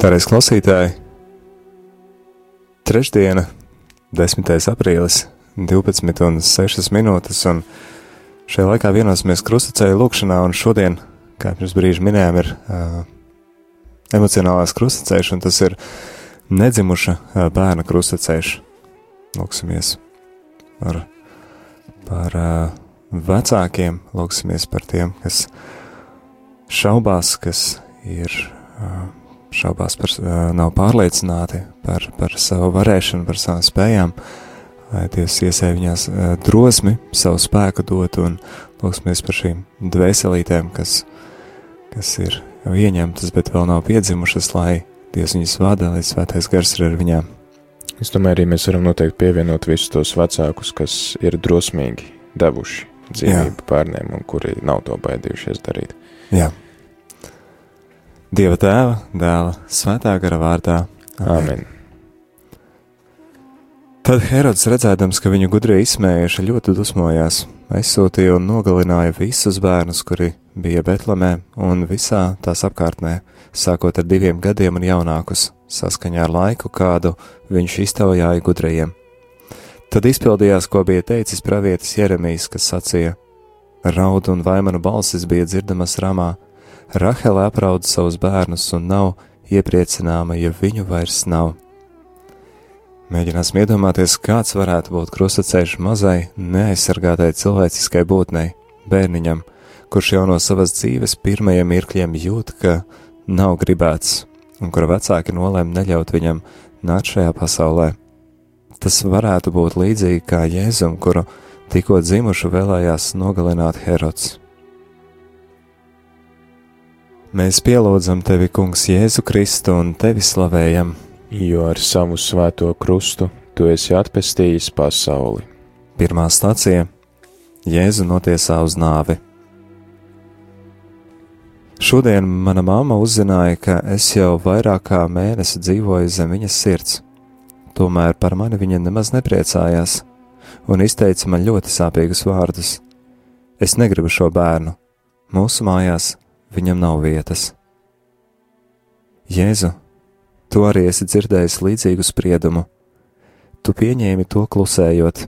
Tāreiz klausītāji, trešdiena, 10. aprīlis, 12 un 6 minūtes, un šajā laikā vienosimies krustacēju lūkšanā, un šodien, kā pirms brīža minējām, ir uh, emocionālās krustacēš, un tas ir nedzimuša uh, bērna krustacēš. Lūksimies par, par uh, vecākiem, lūksimies par tiem, kas šaubās, kas ir. Uh, šaubās par, nav pārliecināti par, par savu varēšanu, par savām spējām, lai Dievs iesēj viņās drosmi, savu spēku dot un lūksimies par šīm dvēselītēm, kas, kas ir ieņemtas, bet vēl nav piedzimušas, lai Dievs viņas vada, lai svētais gars ir ar viņām. Es domāju, arī mēs varam noteikti pievienot visus tos vecākus, kas ir drosmīgi devuši dzīvību bērniem un kuri nav to baidījušies darīt. Jā. Dieva tēva, dēla, svētā gara vārdā. Amen. Tad Herods, redzēdams, ka viņu gudrie izsmējuši, ļoti dusmojās, aizsūtīja un nogalināja visus bērnus, kuri bija Betlemē un visā tās apkārtnē, sākot ar diviem gadiem un jaunākus, saskaņā ar laiku, kādu viņš iztaujāja gudrajiem. Tad izpildījās, ko bija teicis pravietis Jeremijs, kas sacīja: Raudu un vaimanu balsis bija dzirdamas ramā, Rahela apraud savus bērnus un nav iepriecināma, ja viņu vairs nav. Mēģināsim iedomāties, kāds varētu būt krustaceļš mazai, neaizsargātai cilvēciskai būtnei, bērniņam, kurš jau no savas dzīves pirmajiem mirkļiem jūt, ka nav gribēts, un kura vecāki nolēma neļaut viņam nākt šajā pasaulē. Tas varētu būt līdzīgi kā Jēzum, kuru tikko dzimušu vēlējās nogalināt Herods. Mēs pielūdzam tevi, Kungs, Jēzu Kristu un tevi slavējam, jo ar savu svēto krustu tu esi atpestījis pasauli. Pirmā stācija - Jēzu notiesā uz nāvi. Šodien mana mamma uzzināja, ka es jau vairāk kā mēnesi dzīvoju zem viņas sirds. Tomēr par mani viņa nemaz nepriecājās un izteica man ļoti sāpīgus vārdus. Es negribu šo bērnu. Mūsu mājās viņam nav vietas. Jēzu, tu arī esi dzirdējis līdzīgu spriedumu. Tu pieņēmi to klusējot.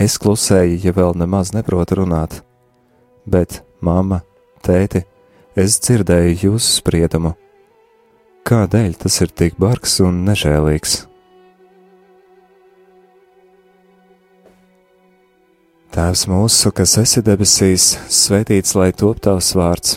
Es klusēju, ja vēl nemaz neprotu runāt, bet, mamma, tēti, es dzirdēju jūsu spriedumu. Kādēļ tas ir tik bargs un nežēlīgs? Tēvs mūsu, kas esi debesīs, svētīts lai top tavs vārds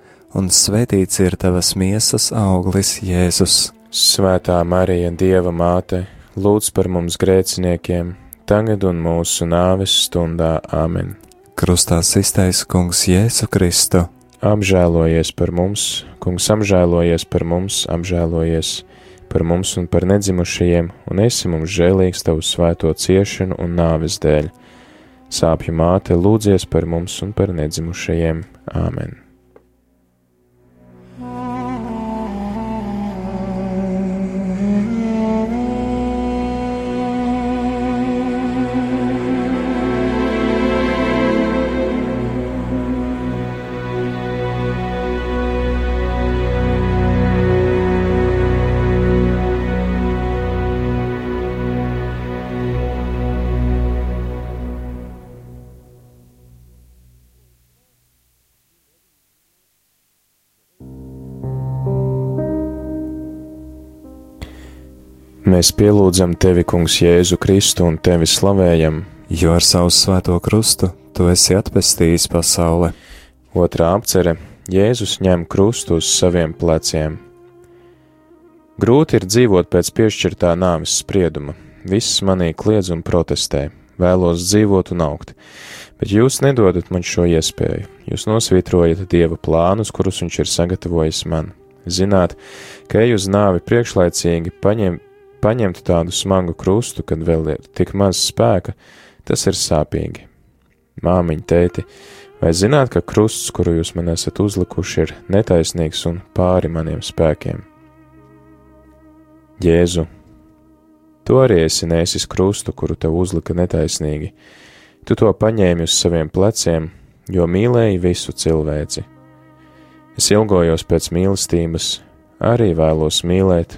un svētīts ir tavas miesas auglis, Jēzus. Svētā Marija, Dieva māte, lūdz par mums grēciniekiem, tagad un mūsu nāves stundā Āmen. Krustā iztaisa Kungs Jēzu Kristu. Apžēlojies par mums, Kungs apžēlojies par mums, apžēlojies par mums un par nedzimušajiem, un esi mums žēlīgs tavu svēto ciešanu un nāves dēļ. Sāpju māte lūdzies par mums un par nedzimušajiem. Āmen! Mēs pielūdzam tevi, Kungs, Jēzu Kristu un tevi slavējam, jo ar savu svēto krustu tu esi atpestījis pasauli. Otrā apcere - Jēzus ņem krustu uz saviem pleciem. Grūti ir dzīvot pēc piešķirtā nāves sprieduma. Viss manī kliedz un protestē, vēlos dzīvot un augt, bet jūs nedodat man šo iespēju. Jūs nosvītrojat dieva plānus, kurus viņš ir sagatavojis man. Zināt, ka eju uz nāvi priekšlaicīgi, paņem, paņemt tādu smagu krustu, kad vēl ir tik maz spēka, tas ir sāpīgi. Māmiņa, tēti, vai zināt, ka krusts, kuru jūs man esat uzlikuši, ir netaisnīgs un pāri maniem spēkiem? Jēzu, tu arī esi nesis krustu, kuru tev uzlika netaisnīgi. Tu to paņēmi uz saviem pleciem, jo mīlēji visu cilvēci. Es ilgojos pēc mīlestības, arī vēlos mīlēt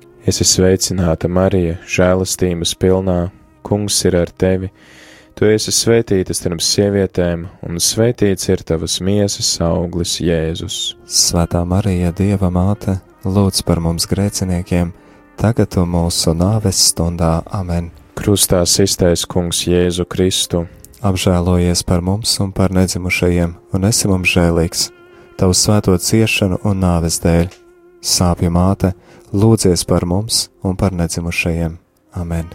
Es esmu sveicināta Marija, žēlastības pilnā, Kungs ir ar tevi. Tu esi svētīta starp sievietēm, un svētīts ir tavas miesas auglis, Jēzus. Svētā Marija, Dieva māte, lūdz par mums grēciniekiem, tagad un mūsu nāves stundā amen. Krustā iztaisa Kungs Jēzu Kristu. Apžēlojies par mums un par nedzimušajiem, un esi mums žēlīgs, tavu svēto ciešanu un nāves dēļ. Sāpju māte, lūdzies par mums un par nedzimušajiem. Amen!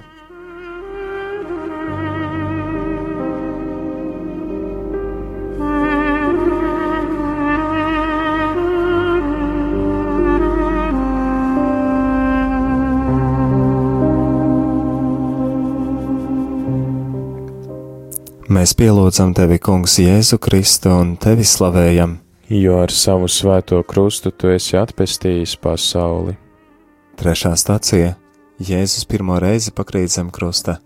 Mēs pielūdzam tevi, Kungs, Jēzu Kristu un tevi slavējam, jo ar savu svēto krustu tu esi atpestījis pasauli. Trešā stācija - Jēzus pirmo reizi pakrīt zem krusta.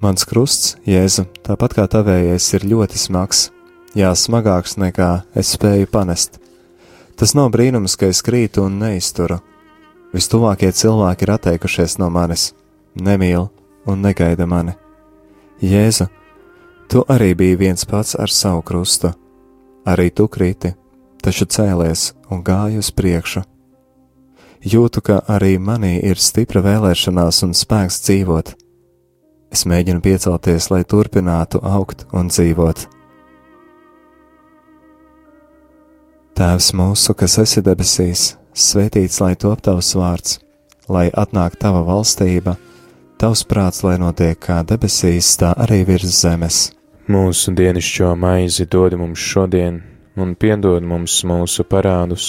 Mans krusts, Jēzu, tāpat kā tavējais, ir ļoti smags, jā, smagāks nekā es spēju panest. Tas nav brīnums, ka es krītu un neizturu. Vistuvākie cilvēki ir atteikušies no manis, nemīl un negaida mani. Jēzu, tu arī biji viens pats ar savu krustu. Arī tu kriti, taču cēlies un gāji uz priekšu. Jūtu, ka arī manī ir stipra vēlēšanās un spēks dzīvot. Es mēģinu piecelties, lai turpinātu augt un dzīvot. Tēvs mūsu, kas esi debesīs, svētīts lai top tavs vārds, lai atnāk tava valstība Tavs prāts, lai notiek kā debesīs, tā arī virs zemes. Mūsu dienascho maizi dod mums šodien, un piedod mums mūsu parādus,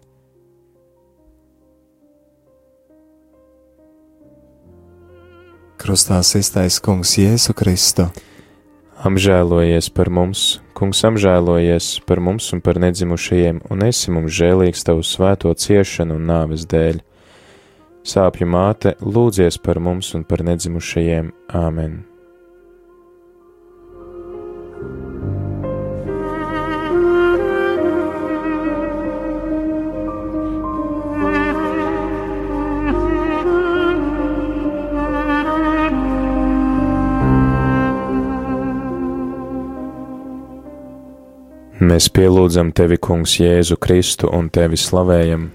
Krustā iztais Kungs Jēzu Kristu. Apžēlojies par mums, Kungs apžēlojies par mums un par nedzimušajiem, un esi mums žēlīgs tavu svēto ciešanu un nāves dēļ Sāpju māte, lūdzies par mums un par nedzimušajiem āmen. Mēs pielūdzam tevi, Kungs, Jēzu Kristu un tevi slavējam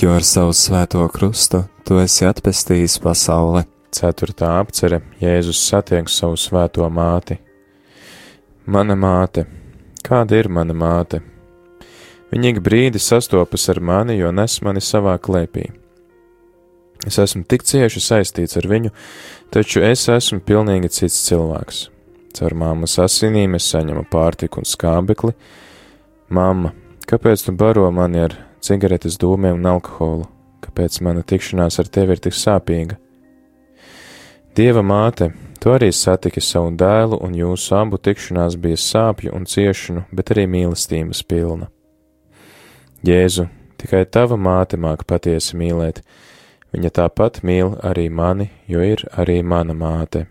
jo ar savu svēto krustu tu esi atpestījis pasauli. Ceturtā apcere Jēzus satiek savu svēto māti. Mana māte, kāda ir mana māte? Viņa ik brīdi sastopas ar mani, jo nes mani savā klēpī. Es esmu tik cieši saistīts ar viņu, taču es esmu pilnīgi cits cilvēks. Caur māmas asinīm es saņemu pārtiku un skābekli. Māma, kāpēc tu baro mani ar cigaretes dūmiem un alkoholu, kāpēc mana tikšanās ar tevi ir tik sāpīga. Dieva māte, tu arī satiki savu dēlu, un jūsu abu tikšanās bija sāpju un ciešanu, bet arī mīlestības pilna. Jēzu, tikai tava māte māk patiesi mīlēt, viņa tāpat mīl arī mani, jo ir arī mana māte.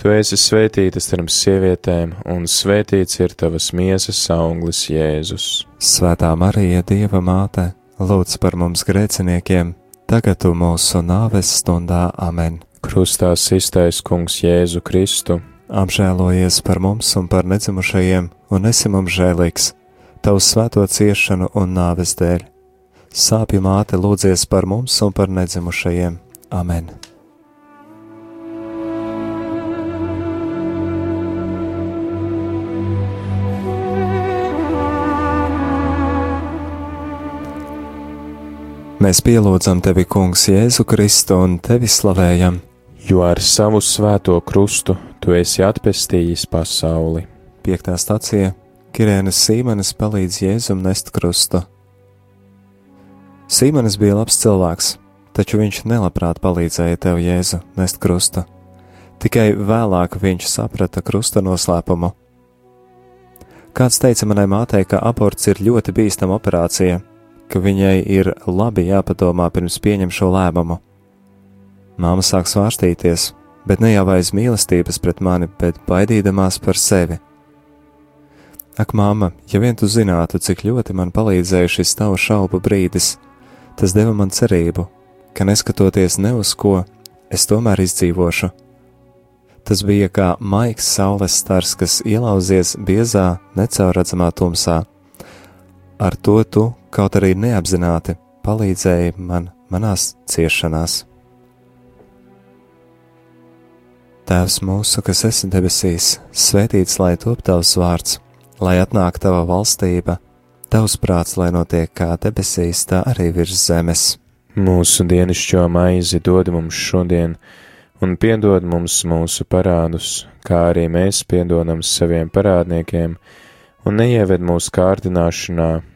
tu esi svētīta starp sievietēm, un svētīts ir tavas miesas auglis Jēzus. Svētā Marija, Dieva māte, lūdz par mums grēciniekiem, tagad tu mūsu nāves stundā amen. Krustā iztais kungs Jēzu Kristu, apžēlojies par mums un par nedzimušajiem, un esi mums žēlīgs, tavu svēto ciešanu un nāves dēļ Sāpju māte lūdzies par mums un par nedzimušajiem. Amen! Mēs pielūdzam tevi, Kungs, Jēzu Kristu un tevi slavējam, jo ar savu svēto krustu tu esi atpestījis pasauli. Piektā stācija Kirēnas Sīmenes palīdz Jēzum nest krustu. Sīmenis bija labs cilvēks, taču viņš nelabprāt palīdzēja tev, Jēzu, nest krustu. Tikai vēlāk viņš saprata krusta noslēpumu. Kāds teica manai mātei, ka aborts ir ļoti bīstama operācija, ka viņai ir labi jāpadomā pirms pieņem šo lēmumu. Māma sāk svārstīties, bet ne jau aiz mīlestības pret mani, bet baidīdamās par sevi. Ak, māma, ja vien tu zinātu, cik ļoti man palīdzēja šis tavu šaubu brīdis, Tas deva man cerību, ka neskatoties ne uz ko, es tomēr izdzīvošu. Tas bija kā maigs saules stars, kas ielauzies biezā, necaurredzamā tumsā. Ar to tu, kaut arī neapzināti, palīdzēji man manās ciešanās. Tēvs mūsu, kas esi debesīs, svētīts lai top tavs vārds, lai atnāk tava valstība Tavs prāts, lai notiek kā debesīs, tā arī virs zemes. Mūsu dienascho maizi dod mums šodien, un piedod mums mūsu parādus, kā arī mēs piedodam saviem parādniekiem, un neieved mūsu kārdināšanā,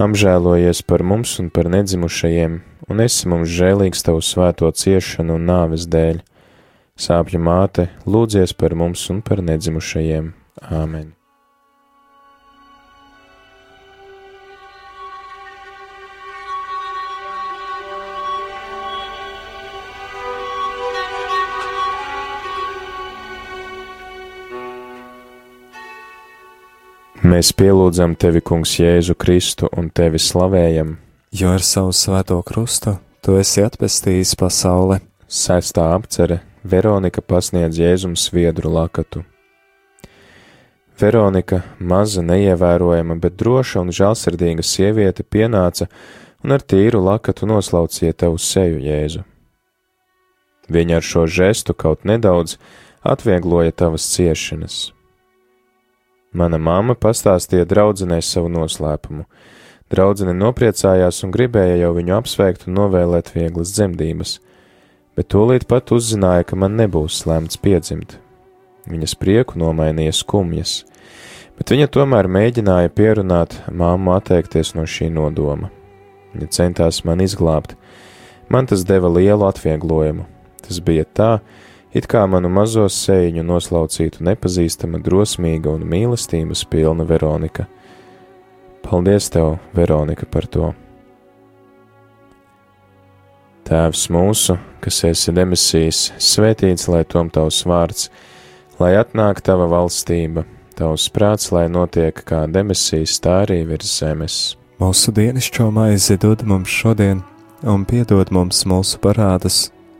Apžēlojies par mums un par nedzimušajiem, un esi mums žēlīgs tavu svēto ciešanu un nāves dēļ. Sāpju māte, lūdzies par mums un par nedzimušajiem. Āmen! Mēs pielūdzam tevi, Kungs, Jēzu Kristu un tevi slavējam, jo ar savu svēto krustu tu esi atpestījis pasauli. Sestā apcere Veronika pasniedz Jēzum sviedru lakatu. Veronika, maza, neievērojama, bet droša un žēlsirdīga sieviete, pienāca un ar tīru lakatu noslaucīja tev uz seju Jēzu. Viņa ar šo žestu kaut nedaudz atviegloja tavas ciešanas. Mana mamma pastāstīja draudzenei savu noslēpumu. Draudzene nopriecājās un gribēja jau viņu apsveikt un novēlēt vieglas dzemdības, bet tūlīt pat uzzināja, ka man nebūs lēmts piedzimt. Viņas prieku nomainīja skumjas, bet viņa tomēr mēģināja pierunāt māmu atteikties no šī nodoma. Viņa centās man izglābt. Man tas deva lielu atvieglojumu. Tas bija tā, ka it kā manu mazo sēņu noslaucītu nepazīstama, drosmīga un mīlestības pilna Veronika. Paldies tev, Veronika, par to! Tēvs mūsu, kas esi demisijas, svētīts lai tom tavs vārds, lai atnāk tava valstība, tavs prāts, lai notiek kā demisijas, tā arī virs zemes. Mūsu dienascho maizi dod mums šodien, un piedod mums mūsu parādus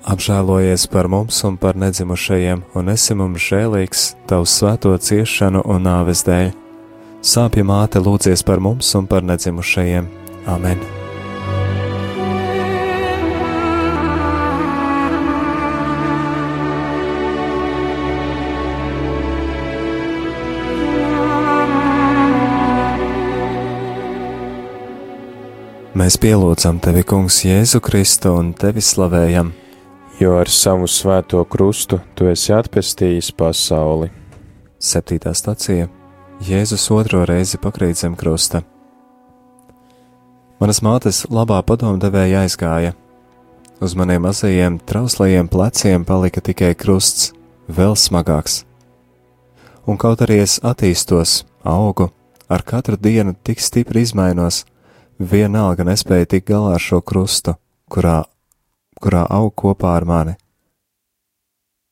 Apžēlojies par mums un par nedzimušajiem, un esi mums žēlīgs tavu svēto ciešanu un nāves dēļ. Sāpja māte lūdzies par mums un par nedzimušajiem. Amen! Mēs pielūdzam tevi, Kungs, Jēzu Kristu un tevi slavējam, jo ar savu svēto krustu tu esi atpestījis pasauli. Septītā stacija Jēzus otro reizi pakrīt zem krusta. Manas mātes labā padomdevēja aizgāja. Uz maniem mazajiem trauslajiem pleciem palika tikai krusts, vēl smagāks. Un kaut arī es attīstos, augu, ar katru dienu tik stipri izmainos, vienalga nespēja tikt galā ar šo krustu, kurā, kurā aug kopā ar mani.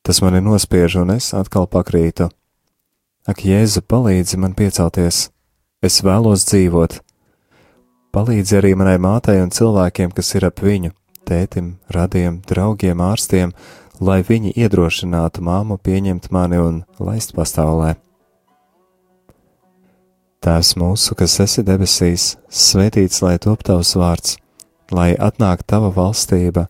Tas mani nospiež, un es atkal pakrītu. Ak, Jēzu, palīdzi man piecelties! Es vēlos dzīvot! Palīdzi arī manai mātei un cilvēkiem, kas ir ap viņu, tētim, radiem, draugiem, ārstiem, lai viņi iedrošinātu māmu pieņemt mani un laist pasaulē. Tēvs mūsu, kas esi debesīs, svētīts lai top tavs vārds, lai atnāk tava valstība,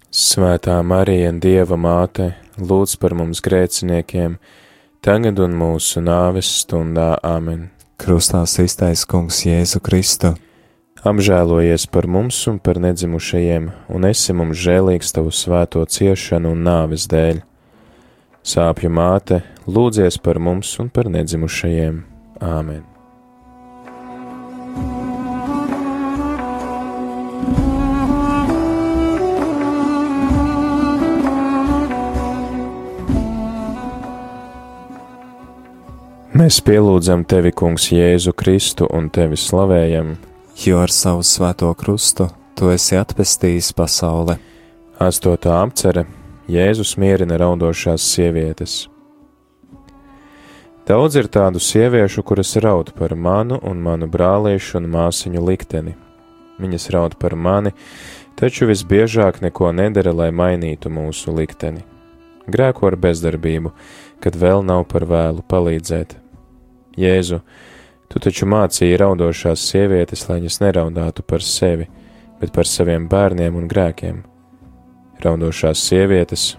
Svētā Marija, Dieva māte, lūdz par mums grēciniekiem, tagad un mūsu nāves stundā Āmen. Krustā iztaisa Kungs Jēzu Kristu. Apžēlojies par mums un par nedzimušajiem, un esi mums žēlīgs tavu svēto ciešanu un nāves dēļ. Sāpju māte, lūdzies par mums un par nedzimušajiem. Āmen! Mēs pielūdzam tevi, Kungs, Jēzu Kristu un tevi slavējam, jo ar savu svēto krustu tu esi atpestījis pasauli. Astotā apcere Jēzus mierina raudošās sievietes. Daudz ir tādu sieviešu, kuras raud par manu un manu brāliešu un māsiņu likteni. Viņas raud par mani, taču visbiežāk neko nedara, lai mainītu mūsu likteni. Grēko ar bezdarbību, kad vēl nav par vēlu palīdzēt. Jēzu, tu taču mācīji raudošās sievietes, lai viņas neraudātu par sevi, bet par saviem bērniem un grēkiem. Raudošās sievietes,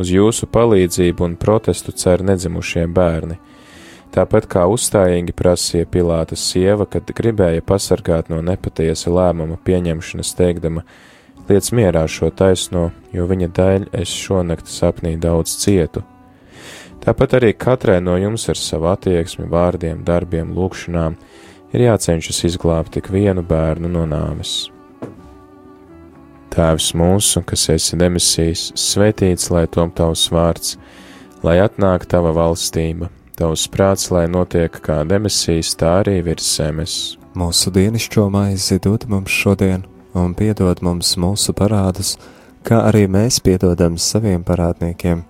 uz jūsu palīdzību un protestu cer nedzimušie bērni. Tāpat kā uzstājīgi prasīja Pilāta sieva, kad gribēja pasargāt no nepatiesa lēmuma pieņemšanas, teikdama: Liec mierā šo taisno, jo viņa dēļ es šonakt sapnī daudz cietu. Tāpat arī katrai no jums ar savu attieksmi, vārdiem, darbiem, lūgšanām ir jācenšas izglābt tik vienu bērnu no nāves. Tēvs mūsu, kas esi demisijas, svētīts lai tom tavs vārds, lai atnāk tava valstība, tavs prāts, lai notiek kā demisijas, tā arī virs zemes. Mūsu dienascho maizi dod mums šodien, un piedod mums mūsu parādus, kā arī mēs piedodam saviem parādniekiem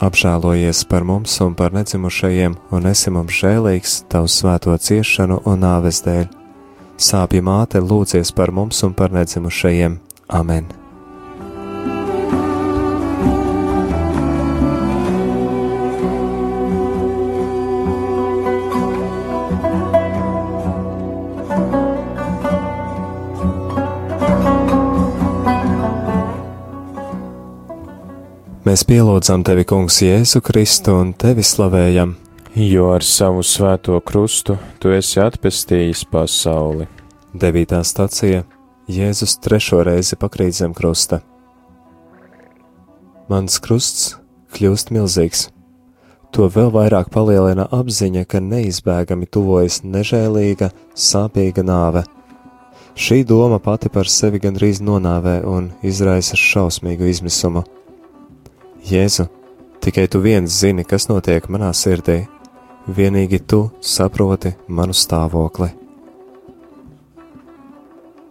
apžēlojies par mums un par nedzimušajiem, un esi mums žēlīgs tavu svēto ciešanu un nāves dēļ. Sāpju māte lūdzies par mums un par nedzimušajiem. Amen! Mēs pielūdzam tevi, Kungs, Jēzu Kristu un tevi slavējam, jo ar savu svēto krustu tu esi atpestījis pasauli. Devītā stacija Jēzus trešo reizi pakrīt zem krusta. Mans krusts kļūst milzīgs. To vēl vairāk palielina apziņa, ka neizbēgami tuvojas nežēlīga, sāpīga nāve. Šī doma pati par sevi gandrīz nonāvē un izraisa šausmīgu izmisumu. Jēzu, tikai tu viens zini, kas notiek manā sirdī, vienīgi tu saproti manu stāvokli.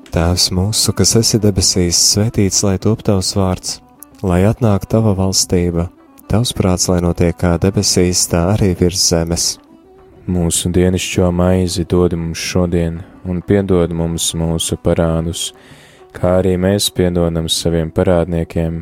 Tēvs mūsu, kas esi debesīs, svētīts lai top tavs vārds, lai atnāk tava valstība, tavs prāts, lai notiek kā debesīs, tā arī virs zemes. Mūsu dienascho maizi dod mums šodien, un piedod mums mūsu parādus, kā arī mēs piedodam saviem parādniekiem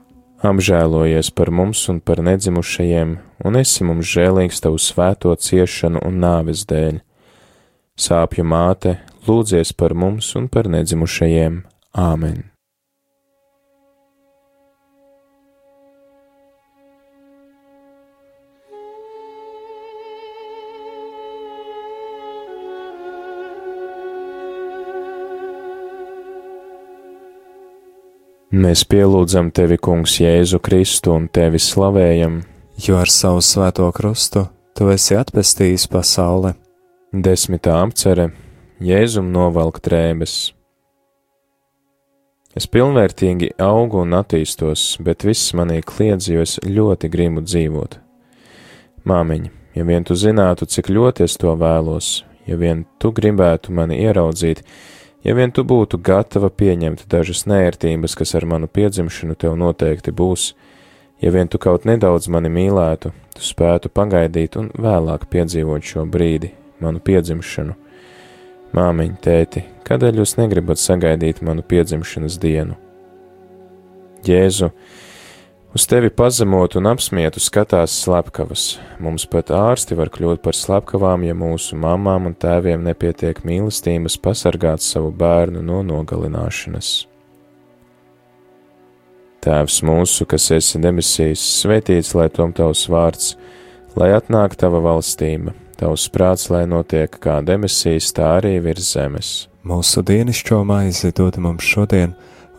apžēlojies par mums un par nedzimušajiem, un esi mums žēlīgs tavu svēto ciešanu un nāves dēļ. Sāpju māte, lūdzies par mums un par nedzimušajiem. Āmen! Mēs pielūdzam tevi, Kungs, Jēzu Kristu un tevi slavējam, jo ar savu svēto krustu tu esi atpestījis pasauli. Desmitā apcere Jēzum novelk drēbes. Es pilnvērtīgi augu un attīstos, bet viss manī kliedz, jo es ļoti gribu dzīvot. Māmiņa, ja vien tu zinātu, cik ļoti es to vēlos, ja vien tu gribētu mani ieraudzīt, Ja vien tu būtu gatava pieņemt dažas nērtības, kas ar manu piedzimšanu tev noteikti būs, ja vien tu kaut nedaudz mani mīlētu, tu spētu pagaidīt un vēlāk piedzīvot šo brīdi, manu piedzimšanu. Māmiņ, tēti, kādēļ jūs negribat sagaidīt manu piedzimšanas dienu? Jēzu, Uz tevi pazemot un apsmietu skatās slepkavas. Mums pat ārsti var kļūt par slepkavām, ja mūsu mamām un tēviem nepietiek mīlestības pasargāt savu bērnu no nogalināšanas. Tēvs mūsu, kas esi debesīs, svētīts lai tom tavs vārds, lai atnāk tava valstība, tavs prāts, lai notiek kā debesīs, tā arī virs zemes. Mūsu dienascho maizi dod mums šodien, un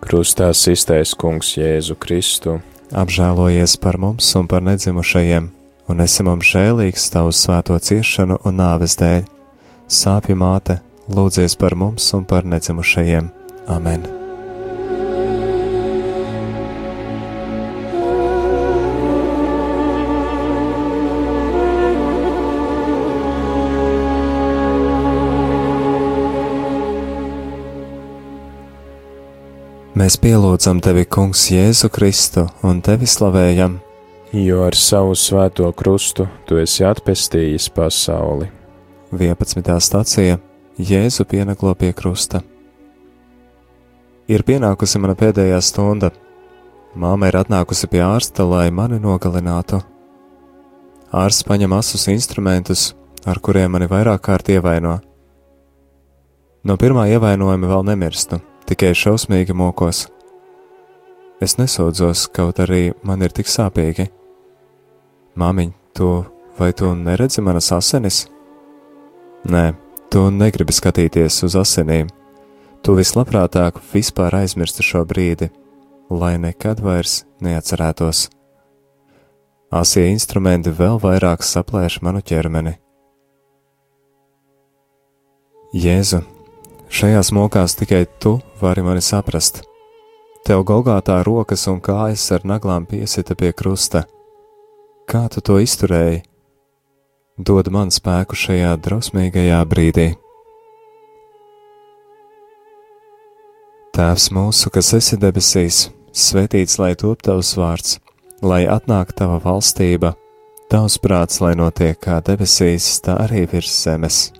Krustā iztaisa kungs Jēzu Kristu apžēlojies par mums un par nedzimušajiem, un esi mums žēlīgs tavu svēto ciešanu un nāves dēļ. Sāpju māte, lūdzies par mums un par nedzimušajiem. Amen! Mēs pielūdzam tevi, Kungs, Jēzu Kristu un tevi slavējam, jo ar savu svēto krustu tu esi atpestījis pasauli. 11. stācija Jēzu pienaklo pie krusta. Ir pienākusi mana pēdējā stunda. Māma ir atnākusi pie ārsta, lai mani nogalinātu. Ārsts paņem asus instrumentus, ar kuriem mani vairāk kārt ievaino. No pirmā ievainojuma vēl nemirstu tikai šausmīgi mokos. Es nesūdzos, kaut arī man ir tik sāpīgi. Māmiņ, tu vai tu neredzi manas asinis? Nē, tu negribi skatīties uz asinīm. Tu vislabprātāk vispār aizmirsti šo brīdi, lai nekad vairs neatcerētos. Asie instrumenti vēl vairāk saplēš manu ķermeni. Jēzu, šajās mokās tikai tu vari mani saprast. Tev Golgātā rokas un kājas ar naglām piesita pie krusta. Kā tu to izturēji? Dod man spēku šajā drausmīgajā brīdī. Tēvs mūsu, kas esi debesīs, svētīts lai top tavs vārds, lai atnāk tava valstība, tavs prāts, lai notiek kā debesīs, tā arī virs zemes.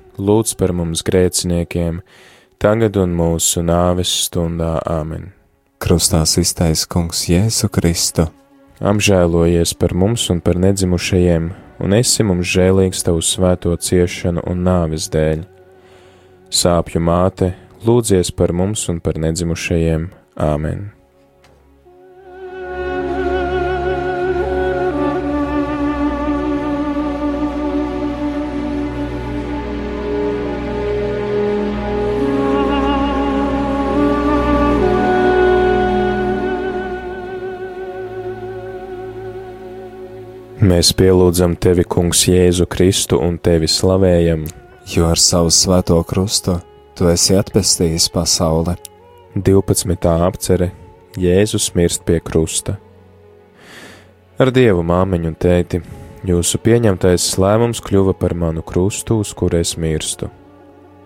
lūdz par mums grēciniekiem, tagad un mūsu nāves stundā āmen. Krustā iztaisa Kungs Jēzu Kristu. Apžēlojies par mums un par nedzimušajiem, un esi mums žēlīgs tavu svēto ciešanu un nāves dēļ. Sāpju māte, lūdzies par mums un par nedzimušajiem Āmen! Mēs pielūdzam tevi, Kungs, Jēzu Kristu un tevi slavējam, jo ar savu svēto krustu tu esi atpestījis pasauli 12. apcere Jēzus mirst pie krusta. Ar Dievu māmiņu un tēti, jūsu pieņemtais lēmums kļuva par manu krustu, uz kur es mirstu.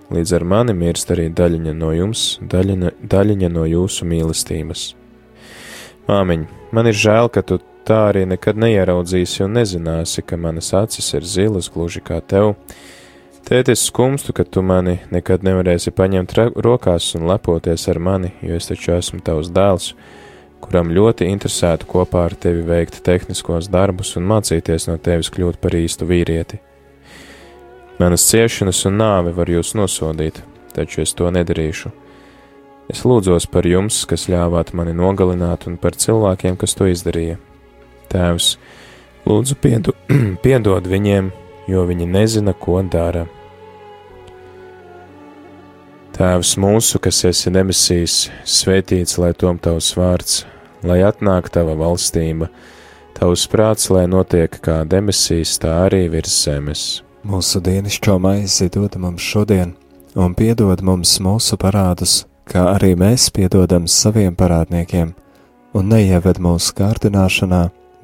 Līdz ar mani mirst arī daļiņa no jums, daļiņa, daļiņa no jūsu mīlestības. Māmiņ, man ir žēl, ka tu tā arī nekad neieraudzīsi un nezināsi, ka manas acis ir zilas gluži kā tev, Tēt, es skumstu, ka tu mani nekad nevarēsi paņemt rokās un lepoties ar mani, jo es taču esmu tavs dēls, kuram ļoti interesētu kopā ar tevi veikt tehniskos darbus un mācīties no tevis kļūt par īstu vīrieti. Manas ciešanas un nāve var jūs nosodīt, taču es to nedarīšu. Es lūdzos par jums, kas ļāvāt mani nogalināt, un par cilvēkiem, kas to izdarīja. Tēvs, lūdzu, piedu, piedod viņiem, jo viņi nezina, ko dara. Tēvs mūsu, kas esi debesīs, svētīts lai tom tavs vārds, lai atnāk tava valstība, tavs prāts, lai notiek kā debesīs, tā arī virs zemes. Mūsu dienascho maizi dod mums šodien, un piedod mums mūsu parādus, kā arī mēs piedodam saviem parādniekiem, un neieved mūsu kārdināšanā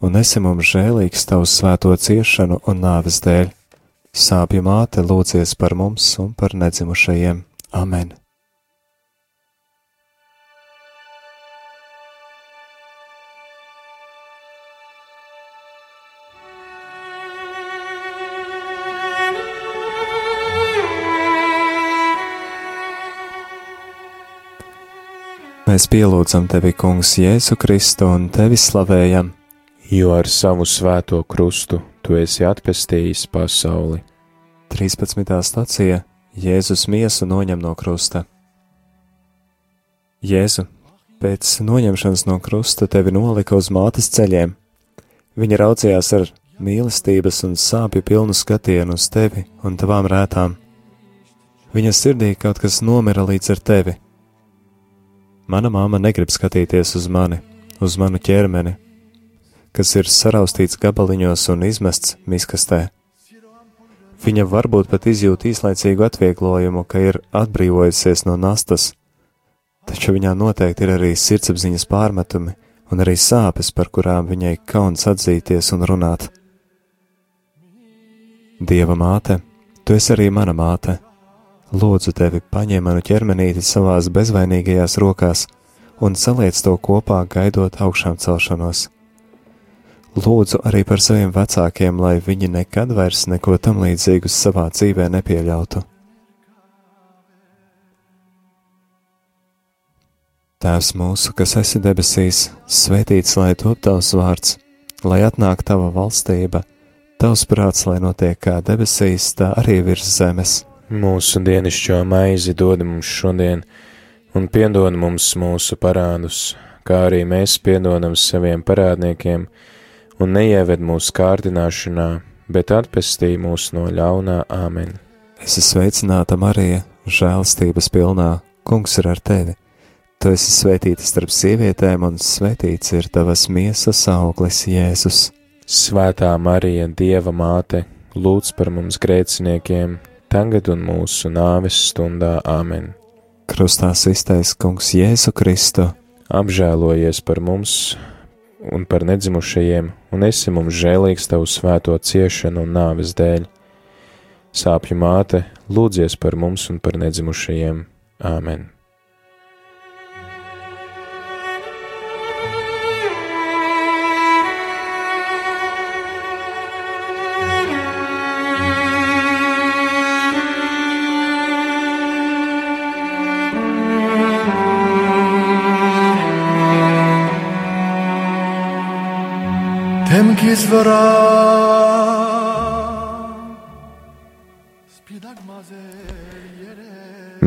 un esi mums žēlīgs tavu svēto ciešanu un nāves dēļ. Sāpju māte lūdzies par mums un par nedzimušajiem. Amen! Mēs pielūdzam tevi, Kungs, Jēzu Kristu un tevi slavējam jo ar savu svēto krustu tu esi atpestījis pasauli. 13. stācija Jēzus miesu noņem no krusta. Jēzu, pēc noņemšanas no krusta tevi nolika uz mātes ceļiem. Viņa raudzījās ar mīlestības un sāpju pilnu skatienu uz tevi un tavām rētām. Viņa sirdī kaut kas nomira līdz ar tevi. Mana māma negrib skatīties uz mani, uz manu ķermeni, kas ir saraustīts gabaliņos un izmests miskastē. Viņa varbūt pat izjūt īslaicīgu atvieglojumu, ka ir atbrīvojusies no nastas, taču viņā noteikti ir arī sirdsapziņas pārmetumi un arī sāpes, par kurām viņai kauns atzīties un runāt. Dieva māte, tu esi arī mana māte. Lūdzu tevi, paņem manu ķermenīti savās bezvainīgajās rokās un saliec to kopā, gaidot augšām celšanos. Lūdzu arī par saviem vecākiem, lai viņi nekad vairs neko tam līdzīgu savā dzīvē nepieļautu. Tēvs mūsu, kas esi debesīs, svētīts lai top tavs vārds, lai atnāk tava valstība, tavs prāts, lai notiek kā debesīs, tā arī virs zemes. Mūsu dienascho maizi dod mums šodien, un piedod mums mūsu parādus, kā arī mēs piedodam saviem parādniekiem un neieved mūsu kārdināšanā, bet atpestī mūs no ļaunā āmen. Es esmu sveicināta Marija, žēlstības pilnā, kungs ir ar tevi. Tu esi svētīta starp sievietēm, un svētīts ir tavas miesas auglis, Jēzus. Svētā Marija, Dieva māte, lūdz par mums grēciniekiem, tagad un mūsu nāves stundā āmen. Krustā iztaisa kungs Jēzu Kristu. Apžēlojies par mums! Un par nedzimušajiem, un esi mums žēlīgs tavu svēto ciešanu un nāves dēļ. Sāpju māte, lūdzies par mums un par nedzimušajiem. Āmen!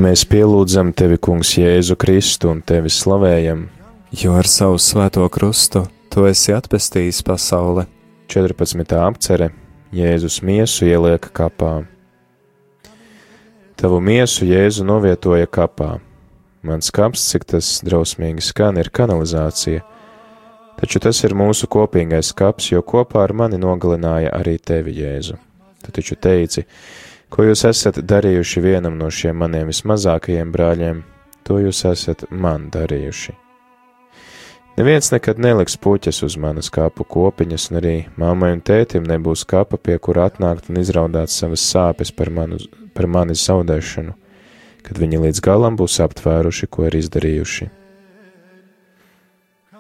Mēs pielūdzam tevi, Kungs, Jēzu Kristu un tevi slavējam, jo ar savu svēto krustu tu esi atpestījis pasauli. 14. apcere Jēzus miesu ieliek kapā. Tavu miesu Jēzu novietoja kapā. Mans kaps, cik tas drausmīgi skan, ir kanalizācija Taču tas ir mūsu kopīgais kaps, jo kopā ar mani nogalināja arī tevi, Jēzu. Tu taču teici, ko jūs esat darījuši vienam no šiem maniem vismazākajiem brāļiem, to jūs esat man darījuši. Neviens nekad neliks puķes uz manas kāpu kopiņas, un arī mammai un tētim nebūs kapa, pie kura atnākt un izraudāt savas sāpes par, manu, par manis zaudēšanu, kad viņi līdz galam būs aptvēruši, ko ir izdarījuši.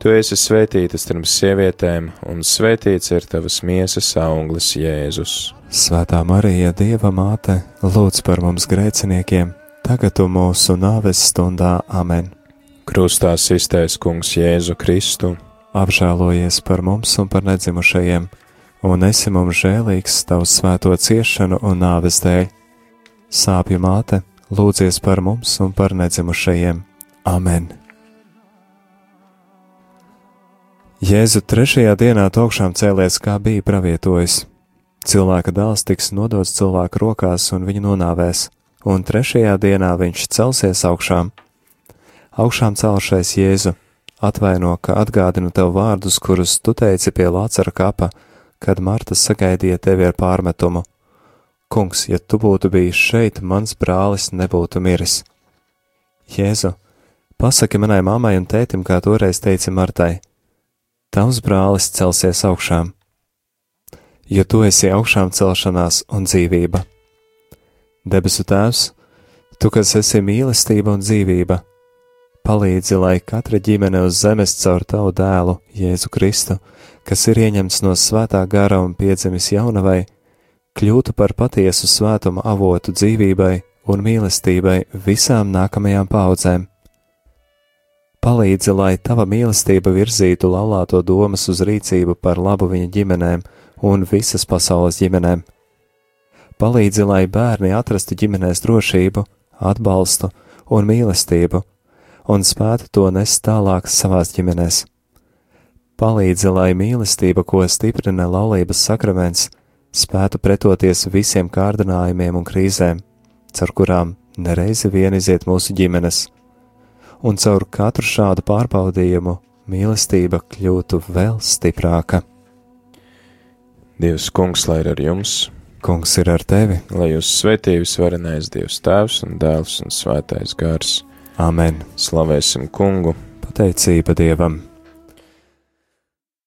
Tu esi svētīta starp sievietēm, un svētīts ir tavas miesas auglis, Jēzus. Svētā Marija, Dieva māte, lūdz par mums grēciniekiem, tagad un mūsu nāves stundā Amen. Krustā iztais Kungs Jēzu Kristu, apžēlojies par mums un par nedzimušajiem, un esi mums žēlīgs tavu svēto ciešanu un nāves dēļ. Sāpju māte, lūdzies par mums un par nedzimušajiem. Amen! Jēzu trešajā dienā augšām cēlies, kā bija pravietojis. Cilvēka dēls tiks nodots cilvēku rokās un viņu nonāvēs, un trešajā dienā viņš celsies augšām. Augšām celšais Jēzu, atvaino, ka atgādinu tev vārdus, kurus tu teici pie Lācara kapa, kad Marta sagaidīja tevi ar pārmetumu. Kungs, ja tu būtu bijis šeit, mans brālis nebūtu miris. Jēzu, pasaki manai mammai un tētim, kā toreiz teici Martai tavs brālis celsies augšām, jo tu esi augšām celšanās un dzīvība. Debesu Tēvs, tu, kas esi mīlestība un dzīvība, palīdzi, lai katra ģimene uz zemes caur tavu dēlu, Jēzu Kristu, kas ir ieņemts no svētā gara un piedzimis jaunavai, kļūtu par patiesu svētuma avotu dzīvībai un mīlestībai visām nākamajām paudzēm Palīdzi, lai tava mīlestība virzītu laulāto domas uz rīcību par labu viņa ģimenēm un visas pasaules ģimenēm. Palīdzi, lai bērni atrastu ģimenēs drošību, atbalstu un mīlestību, un spētu to nest tālāk savās ģimenēs. Palīdzi, lai mīlestība, ko stiprina laulības sakraments, spētu pretoties visiem kārdinājumiem un krīzēm, caur kurām nereizi vien iziet mūsu ģimenes, un caur katru šādu pārbaudījumu mīlestība kļūtu vēl stiprāka. Dievs, kungs, lai ir ar jums! Kungs ir ar tevi, lai jūs svētījus varenais Dievs Tēvs un Dēls un Svētais Gars. Āmen! Slavēsim kungu! Pateicība Dievam!